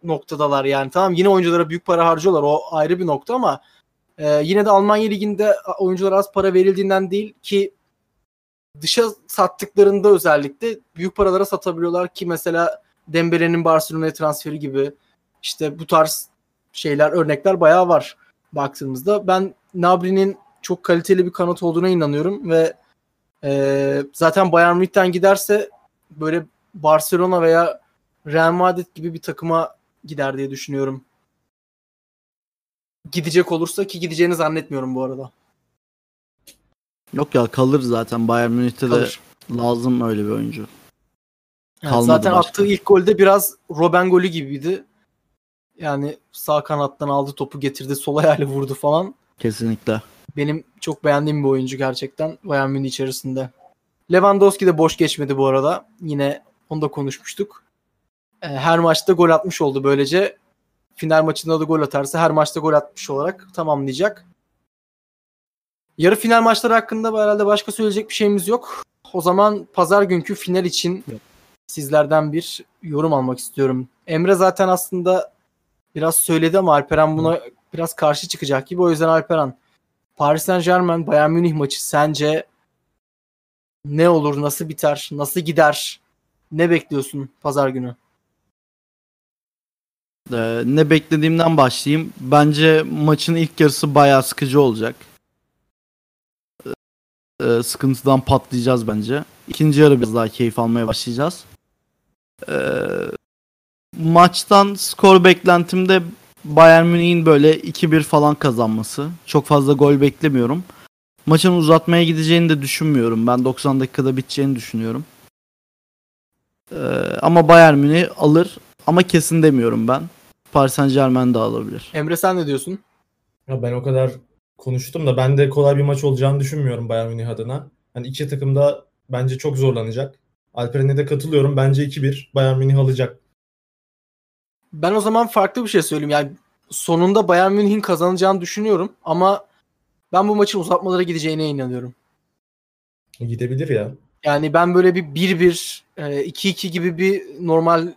[SPEAKER 1] noktadalar yani. Tamam yine oyunculara büyük para harcıyorlar. O ayrı bir nokta ama e, yine de Almanya liginde oyunculara az para verildiğinden değil ki dışa sattıklarında özellikle büyük paralara satabiliyorlar ki mesela Dembele'nin Barcelona'ya transferi gibi işte bu tarz şeyler örnekler bayağı var baktığımızda. Ben Nabri'nin çok kaliteli bir kanat olduğuna inanıyorum ve e, zaten Bayern Münih'ten giderse böyle Barcelona veya Real Madrid gibi bir takıma gider diye düşünüyorum. Gidecek olursa ki gideceğini zannetmiyorum bu arada.
[SPEAKER 3] Yok ya kalır zaten Bayern Münih'te
[SPEAKER 1] Kalır.
[SPEAKER 3] de lazım öyle bir oyuncu. Kalmadı
[SPEAKER 1] zaten
[SPEAKER 3] başka.
[SPEAKER 1] attığı ilk golde biraz Robben golü gibiydi. Yani sağ kanattan aldı topu getirdi sol ayağıyla vurdu falan.
[SPEAKER 3] Kesinlikle.
[SPEAKER 1] Benim çok beğendiğim bir oyuncu gerçekten Bayern Münih içerisinde. Lewandowski de boş geçmedi bu arada. Yine onu da konuşmuştuk. Ee, Her maçta gol atmış oldu böylece. Final maçında da gol atarsa her maçta gol atmış olarak tamamlayacak. Yarı final maçları hakkında herhalde başka söyleyecek bir şeyimiz yok. O zaman pazar günkü final için sizlerden bir yorum almak istiyorum. Emre zaten aslında biraz söyledi ama Alperen buna biraz karşı çıkacak gibi. O yüzden Alperen Paris Saint Germain Bayern Münih maçı sence ne olur, nasıl biter, nasıl gider? Ne bekliyorsun pazar günü?
[SPEAKER 3] Ee, ne beklediğimden başlayayım. Bence maçın ilk yarısı bayağı sıkıcı olacak. Ee, sıkıntıdan patlayacağız bence. İkinci yarı biraz daha keyif almaya başlayacağız. Ee, maçtan skor beklentimde Bayern Münih'in böyle 2-1 falan kazanması. Çok fazla gol beklemiyorum. Maçın uzatmaya gideceğini de düşünmüyorum. Ben 90 dakikada biteceğini düşünüyorum. Ee, ama Bayern Münih alır ama kesin demiyorum ben. Paris Saint Germain de alabilir.
[SPEAKER 1] Emre sen ne diyorsun?
[SPEAKER 2] Ya ben o kadar konuştum da ben de kolay bir maç olacağını düşünmüyorum Bayern Münih adına. Hani iki takım da bence çok zorlanacak. Alperen'e de katılıyorum. Bence 2-1 Bayern Münih alacak.
[SPEAKER 1] Ben o zaman farklı bir şey söyleyeyim. Yani sonunda Bayern Münih'in kazanacağını düşünüyorum ama ben bu maçın uzatmalara gideceğine inanıyorum.
[SPEAKER 2] Gidebilir ya.
[SPEAKER 1] Yani ben böyle bir 1-1, e, 2-2 gibi bir normal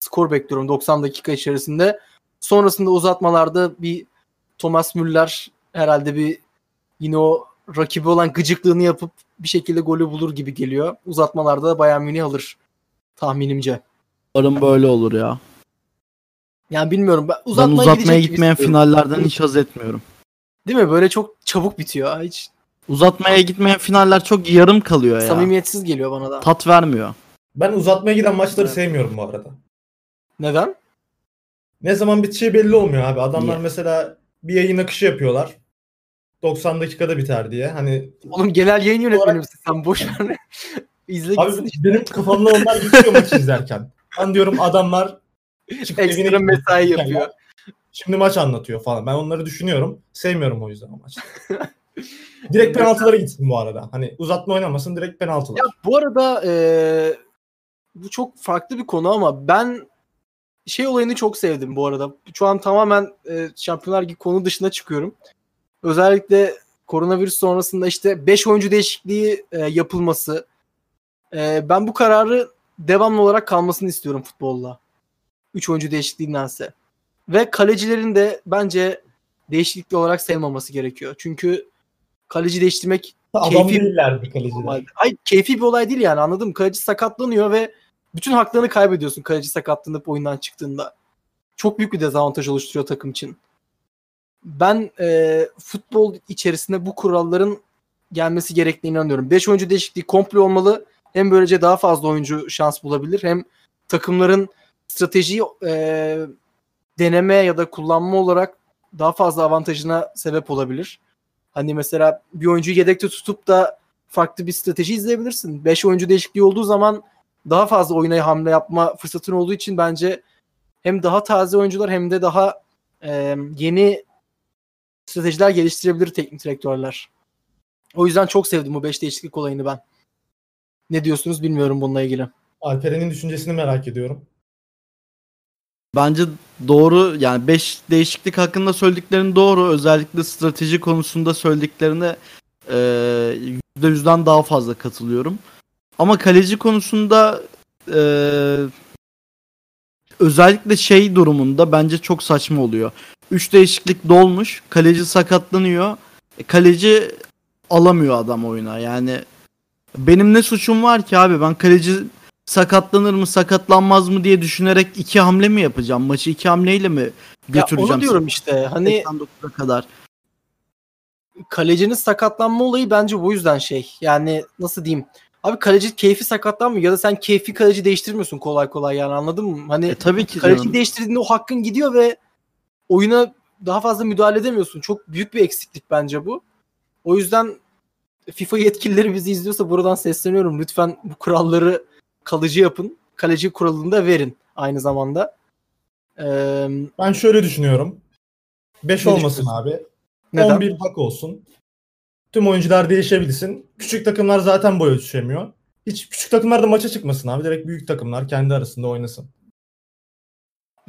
[SPEAKER 1] skor bekliyorum 90 dakika içerisinde. Sonrasında uzatmalarda bir Thomas Müller herhalde bir yine o rakibi olan gıcıklığını yapıp bir şekilde golü bulur gibi geliyor. Uzatmalarda da Bayern Münih alır tahminimce.
[SPEAKER 3] Umarım böyle olur ya.
[SPEAKER 1] Yani bilmiyorum. Ben
[SPEAKER 3] Ben
[SPEAKER 1] uzatmaya,
[SPEAKER 3] uzatmaya
[SPEAKER 1] gidecek gibi
[SPEAKER 3] gitmeyen finallerden hiç haz etmiyorum.
[SPEAKER 1] Değil mi? Böyle çok çabuk bitiyor. Hiç
[SPEAKER 3] Uzatmaya gitmeyen finaller çok yarım kalıyor ya.
[SPEAKER 1] samimiyetsiz geliyor bana da.
[SPEAKER 3] Tat vermiyor.
[SPEAKER 2] Ben uzatmaya giden maçları
[SPEAKER 1] Evet.
[SPEAKER 2] sevmiyorum bu arada.
[SPEAKER 1] Neden?
[SPEAKER 2] Ne zaman biteceği belli olmuyor abi. Adamlar
[SPEAKER 3] Niye?
[SPEAKER 2] mesela bir yayın akışı yapıyorlar. 90 dakikada biter diye. Hani
[SPEAKER 1] Oğlum genel yayın yönetmenimsin sen boş ver. İzle
[SPEAKER 2] abi
[SPEAKER 1] gitsin işte.
[SPEAKER 2] benim kafamda onlar geçiyor maçı izlerken. Ben diyorum adamlar
[SPEAKER 1] Ekstra mesai yapıyor.
[SPEAKER 2] Şimdi maç anlatıyor falan. Ben onları düşünüyorum. Sevmiyorum o yüzden o maçı. direkt penaltılara gitsin bu arada. Hani uzatma oynamasın direkt penaltılar.
[SPEAKER 1] Ya bu arada eee, bu çok farklı bir konu ama ben şey olayını çok sevdim bu arada. Şu an tamamen e, Şampiyonlar Ligi konu dışına çıkıyorum. Özellikle koronavirüs sonrasında işte 5 oyuncu değişikliği e, yapılması. E, ben bu kararı devamlı olarak kalmasını istiyorum futbolda. 3 oyuncu değişikliğindense. Ve kalecilerin de bence değişiklikli olarak sayılmaması gerekiyor. Çünkü kaleci değiştirmek
[SPEAKER 2] Adam
[SPEAKER 1] keyfi-
[SPEAKER 2] değillerdi kaleciler.
[SPEAKER 1] Olay- Ay keyfi bir olay değil yani anladın mı? Kaleci sakatlanıyor ve bütün haklarını kaybediyorsun kaleci sakatlanıp oyundan çıktığında. Çok büyük bir dezavantaj oluşturuyor takım için. Ben e, futbol içerisinde bu kuralların gelmesi gerektiğine inanıyorum. 5 oyuncu değişikliği komple olmalı. Hem böylece daha fazla oyuncu şans bulabilir. Hem takımların stratejiyi e, deneme ya da kullanma olarak daha fazla avantajına sebep olabilir. Hani mesela bir oyuncuyu yedekte tutup da farklı bir strateji izleyebilirsin. 5 oyuncu değişikliği olduğu zaman daha fazla oyuna hamle yapma fırsatın olduğu için bence hem daha taze oyuncular hem de daha e, yeni stratejiler geliştirebilir teknik direktörler. O yüzden çok sevdim bu 5 değişiklik olayını ben. Ne diyorsunuz bilmiyorum bununla ilgili.
[SPEAKER 2] Alperen'in düşüncesini merak ediyorum.
[SPEAKER 3] Bence doğru yani 5 değişiklik hakkında söylediklerin doğru. Özellikle strateji konusunda söylediklerine e, %100'den daha fazla katılıyorum. Ama kaleci konusunda e, özellikle şey durumunda bence çok saçma oluyor. 3 değişiklik dolmuş. Kaleci sakatlanıyor. E, kaleci alamıyor adam oyuna. Yani benim ne suçum var ki abi? Ben kaleci sakatlanır mı sakatlanmaz mı diye düşünerek iki hamle mi yapacağım? Maçı iki hamleyle mi
[SPEAKER 1] Ya
[SPEAKER 3] götüreceğim?
[SPEAKER 1] onu diyorum işte. Hani
[SPEAKER 3] 89'a kadar.
[SPEAKER 1] kalecinin sakatlanma olayı bence bu yüzden şey. Yani nasıl diyeyim? Abi kaleci keyfi sakatlanmıyor ya da sen keyfi kaleci değiştirmiyorsun kolay kolay yani anladın mı? Hani
[SPEAKER 3] E tabii ki
[SPEAKER 1] kaleci
[SPEAKER 3] canım.
[SPEAKER 1] değiştirdiğinde o hakkın gidiyor ve oyuna daha fazla müdahale edemiyorsun. Çok büyük bir eksiklik bence bu. O yüzden FIFA yetkilileri bizi izliyorsa buradan sesleniyorum. Lütfen bu kuralları kalıcı yapın. Kaleci kuralını da verin aynı zamanda. Ee,
[SPEAKER 2] Ben şöyle düşünüyorum. 5
[SPEAKER 1] Ne
[SPEAKER 2] olmasın abi.
[SPEAKER 1] neden?
[SPEAKER 2] 11 hak olsun. Tüm oyuncular değişebilsin. Küçük takımlar zaten boy ölçüşemiyor. Hiç küçük takımlar da maça çıkmasın abi. Direkt büyük takımlar kendi arasında oynasın.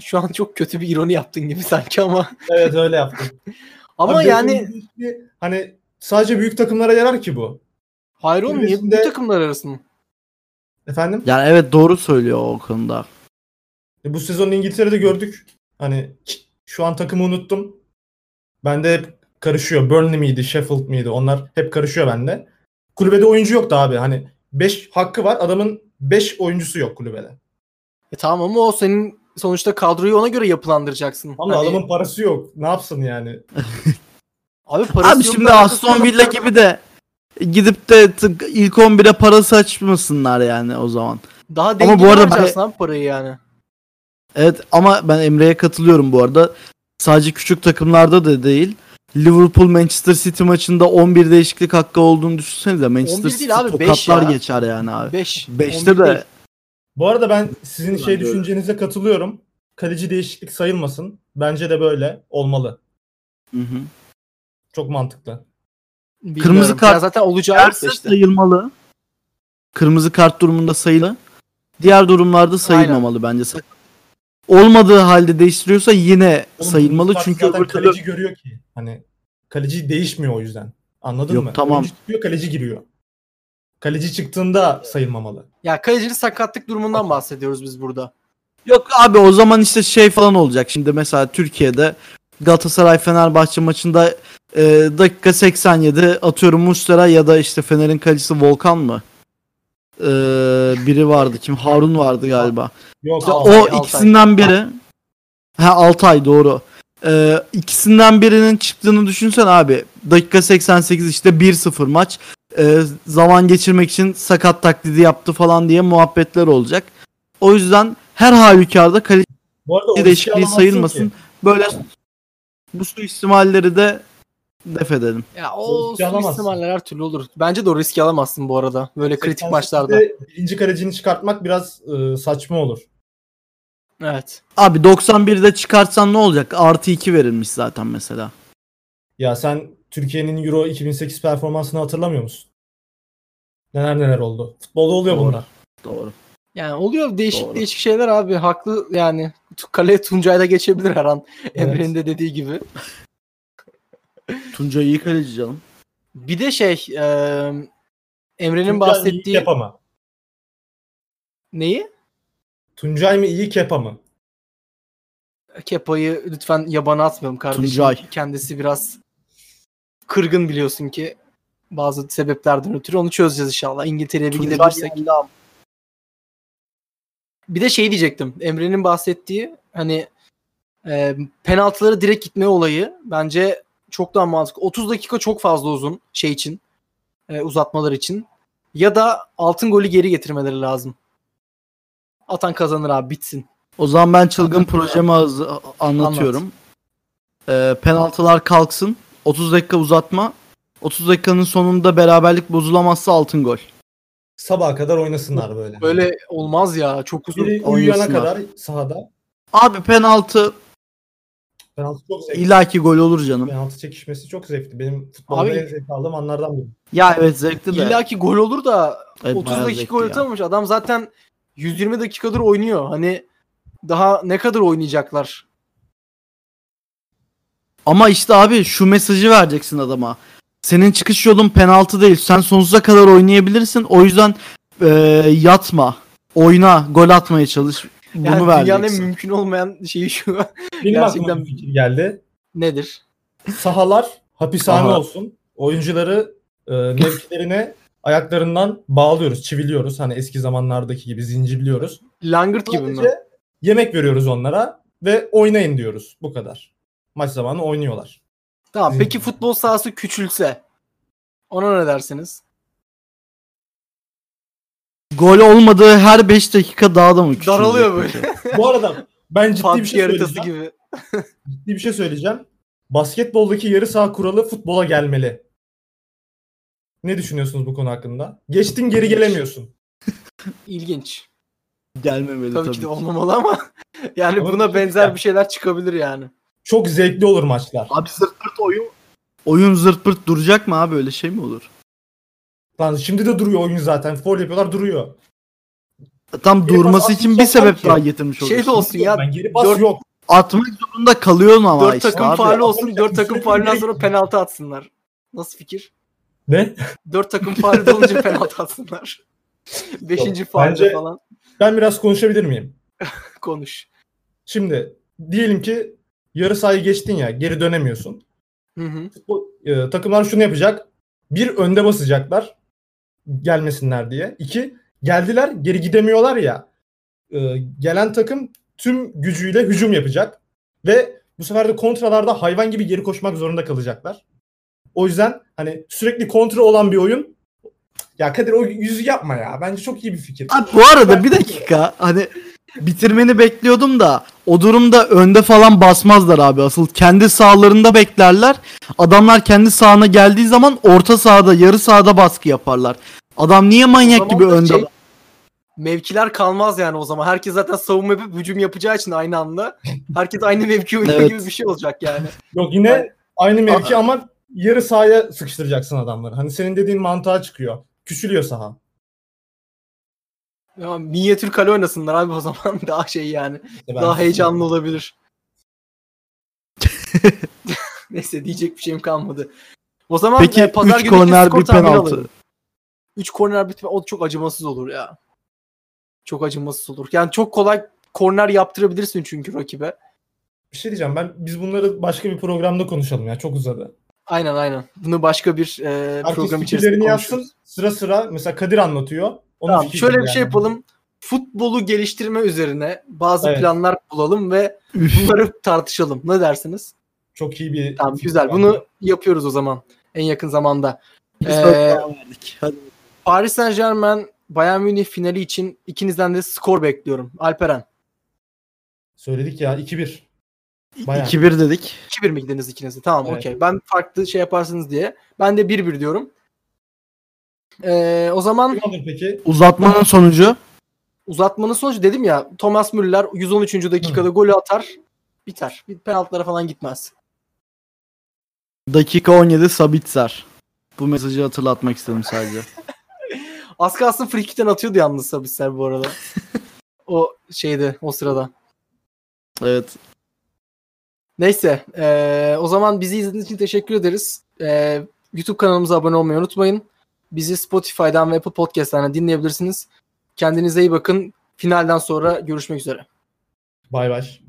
[SPEAKER 1] Şu an çok kötü bir ironi yaptın gibi sanki ama.
[SPEAKER 2] Evet öyle yaptım.
[SPEAKER 1] ama
[SPEAKER 2] Abi
[SPEAKER 1] yani
[SPEAKER 2] değişikliği, hani sadece büyük takımlara yarar ki bu.
[SPEAKER 1] hayır oğlum niye bu takımlar arası mı?
[SPEAKER 2] Efendim?
[SPEAKER 3] Yani evet doğru söylüyor o konuda.
[SPEAKER 2] E, bu sezon İngiltere'de gördük. Hani şu an takımı unuttum. Bende hep karışıyor. Burnley miydi, Sheffield miydi? Onlar hep karışıyor bende. Kulübede oyuncu yoktu abi. Hani 5 hakkı var. Adamın 5 oyuncusu yok kulübede.
[SPEAKER 1] E tamam ama o senin sonuçta kadroyu ona göre yapılandıracaksın.
[SPEAKER 2] Ama
[SPEAKER 1] Hani-
[SPEAKER 2] adamın parası yok. Ne yapsın yani?
[SPEAKER 1] abi parası
[SPEAKER 3] Abi
[SPEAKER 1] yok
[SPEAKER 3] şimdi Aston
[SPEAKER 1] yok.
[SPEAKER 3] Villa gibi de gidip de tık- ilk 11'e para saçmasınlar yani o zaman.
[SPEAKER 1] daha dengeli
[SPEAKER 3] bu arada
[SPEAKER 1] harcarsın abi parayı yani.
[SPEAKER 3] Evet ama ben Emre'ye katılıyorum bu arada. Sadece küçük takımlarda da değil. Liverpool Manchester City maçında 11 değişiklik hakkı olduğunu düşünsenize. Manchester
[SPEAKER 1] 11
[SPEAKER 3] City
[SPEAKER 1] değil abi,
[SPEAKER 3] tokatlar
[SPEAKER 1] ya.
[SPEAKER 3] geçer yani abi.
[SPEAKER 1] 5.
[SPEAKER 3] 5'te de
[SPEAKER 2] Bu arada ben sizin
[SPEAKER 3] Ben
[SPEAKER 2] şey düşüncenize katılıyorum. Kaleci değişiklik sayılmasın. Bence de böyle olmalı.
[SPEAKER 3] Hı hı.
[SPEAKER 2] Çok mantıklı.
[SPEAKER 3] Kırmızı kart
[SPEAKER 1] zaten olacağı işte.
[SPEAKER 3] sayılmalı. Kırmızı kart durumunda sayılı. Diğer durumlarda sayılmamalı bence. Olmadığı halde değiştiriyorsa yine
[SPEAKER 2] Oğlum,
[SPEAKER 3] sayılmalı çünkü
[SPEAKER 2] zaten
[SPEAKER 3] öbür
[SPEAKER 2] kaleci görüyor ki. Hani kaleci değişmiyor o yüzden. Anladın
[SPEAKER 3] Yok,
[SPEAKER 2] mı?
[SPEAKER 3] tamam.
[SPEAKER 2] Oyuncu çıkıyor, kaleci giriyor. Kaleci çıktığında sayılmamalı.
[SPEAKER 1] Ya kalecinin sakatlık durumundan bahsediyoruz biz burada.
[SPEAKER 3] Yok abi o zaman işte şey falan olacak. Şimdi mesela Türkiye'de Galatasaray Fenerbahçe maçında e, dakika 87 atıyorum Muslera ya da işte Fener'in kalecisi Volkan mı? E, biri vardı kim? Harun vardı galiba.
[SPEAKER 2] Yok.
[SPEAKER 3] İşte
[SPEAKER 2] Altay,
[SPEAKER 3] o
[SPEAKER 1] Altay.
[SPEAKER 3] ikisinden biri. Ha Altay doğru. Ee, ikisinden birinin çıktığını düşünsen abi. Dakika 88 işte 1-0 maç. Ee, zaman geçirmek için sakat taklidi yaptı falan diye muhabbetler olacak. O yüzden her halükarda kaleci
[SPEAKER 2] Bu arada o riski
[SPEAKER 3] değişikliği sayılmasın.
[SPEAKER 2] ki.
[SPEAKER 3] Böyle bu suistimalleri de def edelim.
[SPEAKER 1] Ya
[SPEAKER 2] O
[SPEAKER 1] suistimaller her türlü olur. Bence de o riski alamazsın bu arada. Böyle kritik
[SPEAKER 2] 88'de
[SPEAKER 1] maçlarda.
[SPEAKER 2] Birinci kalecini çıkartmak biraz e, saçma olur.
[SPEAKER 1] Evet.
[SPEAKER 3] Abi 91'de çıkartsan ne olacak? Artı 2 verilmiş zaten mesela.
[SPEAKER 2] Ya sen Türkiye'nin Euro 2008 performansını hatırlamıyor musun? Neler neler oldu. Futbolda oluyor
[SPEAKER 3] Doğru.
[SPEAKER 2] bunlar.
[SPEAKER 3] Doğru.
[SPEAKER 1] Yani oluyor değişik
[SPEAKER 3] Doğru.
[SPEAKER 1] değişik şeyler abi. Haklı yani. Kaleye Tuncay da geçebilir her an. Emre'nin de dediği gibi.
[SPEAKER 3] Tuncay iyi kaleci canım.
[SPEAKER 1] Bir de şey e, Emre'nin
[SPEAKER 2] Tuncay mı iyi
[SPEAKER 1] bahsettiği
[SPEAKER 2] Kepa mı?
[SPEAKER 1] neyi?
[SPEAKER 2] Tuncay mı iyi Kepa mı?
[SPEAKER 1] Kepa'yı lütfen yabana atmayalım kardeşim.
[SPEAKER 3] Tuncay.
[SPEAKER 1] Kendisi biraz kırgın biliyorsun ki bazı sebeplerden ötürü onu çözeceğiz inşallah. İngiltere'ye bir gidebilirsek. Bir de şey diyecektim. Emre'nin bahsettiği hani E, penaltıları direkt gitme olayı bence çok daha mantıklı. 30 dakika çok fazla uzun şey için. e, uzatmalar için. Ya da altın golü geri getirmeleri lazım. Atan kazanır abi bitsin.
[SPEAKER 3] O zaman ben çılgın projemi az- anlatıyorum. Ee, penaltılar kalksın. 30 dakika uzatma. 30 dakikanın sonunda beraberlik bozulamazsa altın gol.
[SPEAKER 2] Sabaha kadar oynasınlar böyle.
[SPEAKER 1] Böyle olmaz ya çok uzun.
[SPEAKER 2] Biri uyuyana
[SPEAKER 3] oynasınlar.
[SPEAKER 2] kadar sahada.
[SPEAKER 3] Abi penaltı
[SPEAKER 2] Penaltı çok zevkli.
[SPEAKER 3] ilaki gol olur canım.
[SPEAKER 2] Penaltı çekişmesi çok zevkli. Benim futbolda
[SPEAKER 1] Abi-
[SPEAKER 2] en zevk aldığım anlardan biri.
[SPEAKER 3] Ya evet zevkli de.
[SPEAKER 1] İlla ki gol olur da
[SPEAKER 3] Evet,
[SPEAKER 1] 30
[SPEAKER 3] bayağı
[SPEAKER 1] dakika
[SPEAKER 3] zevkli
[SPEAKER 1] gol
[SPEAKER 3] ya.
[SPEAKER 1] atamamış. Adam zaten 120 dakikadır oynuyor. Hani daha ne kadar oynayacaklar?
[SPEAKER 3] Ama işte abi şu mesajı vereceksin adama. Senin çıkış yolun penaltı değil. Sen sonsuza kadar oynayabilirsin. O yüzden e, yatma. Oyna. Gol atmaya çalış. Bunu
[SPEAKER 1] Yani dünyanın en
[SPEAKER 3] vereceksin.
[SPEAKER 1] mümkün olmayan şeyi şu.
[SPEAKER 2] Benim
[SPEAKER 1] Gerçekten-
[SPEAKER 2] bir fikir geldi.
[SPEAKER 1] Nedir?
[SPEAKER 2] Sahalar hapishane
[SPEAKER 3] Aha.
[SPEAKER 2] olsun. Oyuncuları e, mevkilerine ayaklarından bağlıyoruz, çiviliyoruz. Hani eski zamanlardaki gibi zincirliyoruz.
[SPEAKER 1] Langırt gibi mi?
[SPEAKER 2] Yemek veriyoruz onlara ve oynayın diyoruz. Bu kadar. Maç zamanı oynuyorlar.
[SPEAKER 1] Tamam.
[SPEAKER 2] Zin-
[SPEAKER 1] Peki futbol sahası küçülse ona ne dersiniz?
[SPEAKER 3] Gol olmadığı her 5 dakika daha da mı küçülecek
[SPEAKER 1] Daralıyor böyle.
[SPEAKER 2] Bu arada ben ciddi bir
[SPEAKER 1] PUBG
[SPEAKER 2] şey
[SPEAKER 1] haritası
[SPEAKER 2] söyleyeceğim.
[SPEAKER 1] gibi.
[SPEAKER 2] Ciddi bir şey söyleyeceğim. Basketboldaki yarı saha kuralı futbola gelmeli. Ne düşünüyorsunuz bu konu hakkında? Geçtin geri gelemiyorsun.
[SPEAKER 1] İlginç.
[SPEAKER 3] Gelmemeli
[SPEAKER 1] Tabii,
[SPEAKER 3] tabii.
[SPEAKER 1] ki de olmamalı ama yani
[SPEAKER 2] Ama
[SPEAKER 1] buna
[SPEAKER 2] çok
[SPEAKER 1] benzer bir şeyler çıkabilir yani.
[SPEAKER 2] Çok zevkli olur maçlar.
[SPEAKER 3] Abi zırt pırt oyun. Oyun zırt pırt duracak mı abi öyle şey mi olur?
[SPEAKER 2] Lan şimdi de duruyor oyun zaten. Foul yapıyorlar duruyor.
[SPEAKER 3] Tam
[SPEAKER 2] Geri
[SPEAKER 3] durması için bir sebep
[SPEAKER 2] ki.
[SPEAKER 3] daha getirmiş
[SPEAKER 1] Şey
[SPEAKER 3] oluyorsun.
[SPEAKER 1] de olsun ya.
[SPEAKER 2] Ben geri pas
[SPEAKER 1] dört-
[SPEAKER 2] yok.
[SPEAKER 3] Atmak zorunda kalıyorsun ama
[SPEAKER 1] Dört
[SPEAKER 3] işte
[SPEAKER 1] takım
[SPEAKER 3] abi.
[SPEAKER 1] faali olsun. Dört takım faalinden sonra penaltı atsınlar. Nasıl fikir?
[SPEAKER 2] Ne?
[SPEAKER 1] Dört takım faali olunca penaltı atsınlar. Beşinci
[SPEAKER 2] Yok,
[SPEAKER 1] falan
[SPEAKER 2] Ben biraz konuşabilir miyim?
[SPEAKER 1] konuş.
[SPEAKER 2] Şimdi diyelim ki yarı sahayı geçtin ya geri dönemiyorsun.
[SPEAKER 1] Hı hı.
[SPEAKER 2] Bu, e, takımlar şunu yapacak. Bir önde basacaklar gelmesinler diye. İki geldiler geri gidemiyorlar ya. E, gelen takım tüm gücüyle hücum yapacak. Ve bu sefer de kontralarda hayvan gibi geri koşmak zorunda kalacaklar. O yüzden hani sürekli kontra olan bir oyun. Ya Kadir o yüzü yapma ya. Bence çok iyi bir fikir.
[SPEAKER 3] Abi bu arada bir dakika hani bitirmeni bekliyordum da o durumda önde falan basmazlar abi asıl kendi sahalarında beklerler. Adamlar kendi sahana geldiği zaman orta sahada yarı sahada baskı yaparlar. Adam niye manyak gibi önde
[SPEAKER 1] şey- Mevkiler kalmaz yani o zaman. Herkes zaten savunma yapıp hücum yapacağı için aynı anda. Herkes aynı mevki oynuyor
[SPEAKER 3] Evet.
[SPEAKER 1] gibi bir şey olacak yani.
[SPEAKER 2] Yok yine aynı mevki ama yarı sahaya sıkıştıracaksın adamları. Hani senin dediğin mantığa çıkıyor. Küçülüyor saha.
[SPEAKER 1] Ya, minyatür kale oynasınlar abi o zaman daha şey yani.
[SPEAKER 2] İşte
[SPEAKER 1] Daha heyecanlı olabilir. Neyse diyecek bir şeyim kalmadı. O zaman
[SPEAKER 3] Peki
[SPEAKER 1] e, pazar
[SPEAKER 3] 3
[SPEAKER 1] günü
[SPEAKER 3] korner bir penaltı.
[SPEAKER 1] alalım. 3 korner bitme o çok acımasız olur ya. Çok acımasız olur. Yani çok kolay korner yaptırabilirsin çünkü rakibe.
[SPEAKER 2] Bir şey diyeceğim ben biz bunları başka bir programda konuşalım ya çok uzadı.
[SPEAKER 1] Aynen aynen. Bunu başka bir e,
[SPEAKER 2] Herkes
[SPEAKER 1] program içerisinde
[SPEAKER 2] fikirlerini
[SPEAKER 1] konuşuruz.
[SPEAKER 2] yazsın sıra sıra mesela Kadir anlatıyor. Onun
[SPEAKER 1] Tamam, şöyle bir
[SPEAKER 2] yani.
[SPEAKER 1] şey yapalım. Futbolu geliştirme üzerine bazı
[SPEAKER 2] Evet.
[SPEAKER 1] planlar bulalım ve bunları tartışalım. Ne dersiniz?
[SPEAKER 2] Çok iyi bir
[SPEAKER 1] Tamam güzel. Bunu yapıyoruz o zaman en yakın zamanda.
[SPEAKER 3] Biz
[SPEAKER 1] Ee.
[SPEAKER 3] Hadi.
[SPEAKER 1] Paris Saint Germain Bayern Münih finali için ikinizden de skor bekliyorum. Alperen.
[SPEAKER 2] Söyledik ya 2-1. Bayağı.
[SPEAKER 3] 2-1 dedik.
[SPEAKER 1] 2-1 mi gidiniz ikiniz de? Tamam
[SPEAKER 2] Evet.
[SPEAKER 1] okey. Ben farklı şey yaparsınız diye. Ben de 1-1 diyorum. Ee, o zaman
[SPEAKER 2] Kim alır peki?
[SPEAKER 3] Uzatmanın sonucu
[SPEAKER 1] uzatmanın sonucu dedim ya Thomas Müller 113. dakikada golü atar. Biter. Bir penaltılara falan gitmez.
[SPEAKER 3] dakika 17 Sabitzer. Bu mesajı hatırlatmak istedim sadece.
[SPEAKER 1] Az kalsın free kick'ten atıyordu yalnız Sabitzer bu arada. o şeyde o sırada.
[SPEAKER 3] Evet.
[SPEAKER 1] Neyse eee, o zaman bizi izlediğiniz için teşekkür ederiz. Eee, YouTube kanalımıza abone olmayı unutmayın. Bizi Spotify'dan ve Apple Podcast'lardan dinleyebilirsiniz. Kendinize iyi bakın. Finalden sonra görüşmek üzere.
[SPEAKER 2] Bay bay.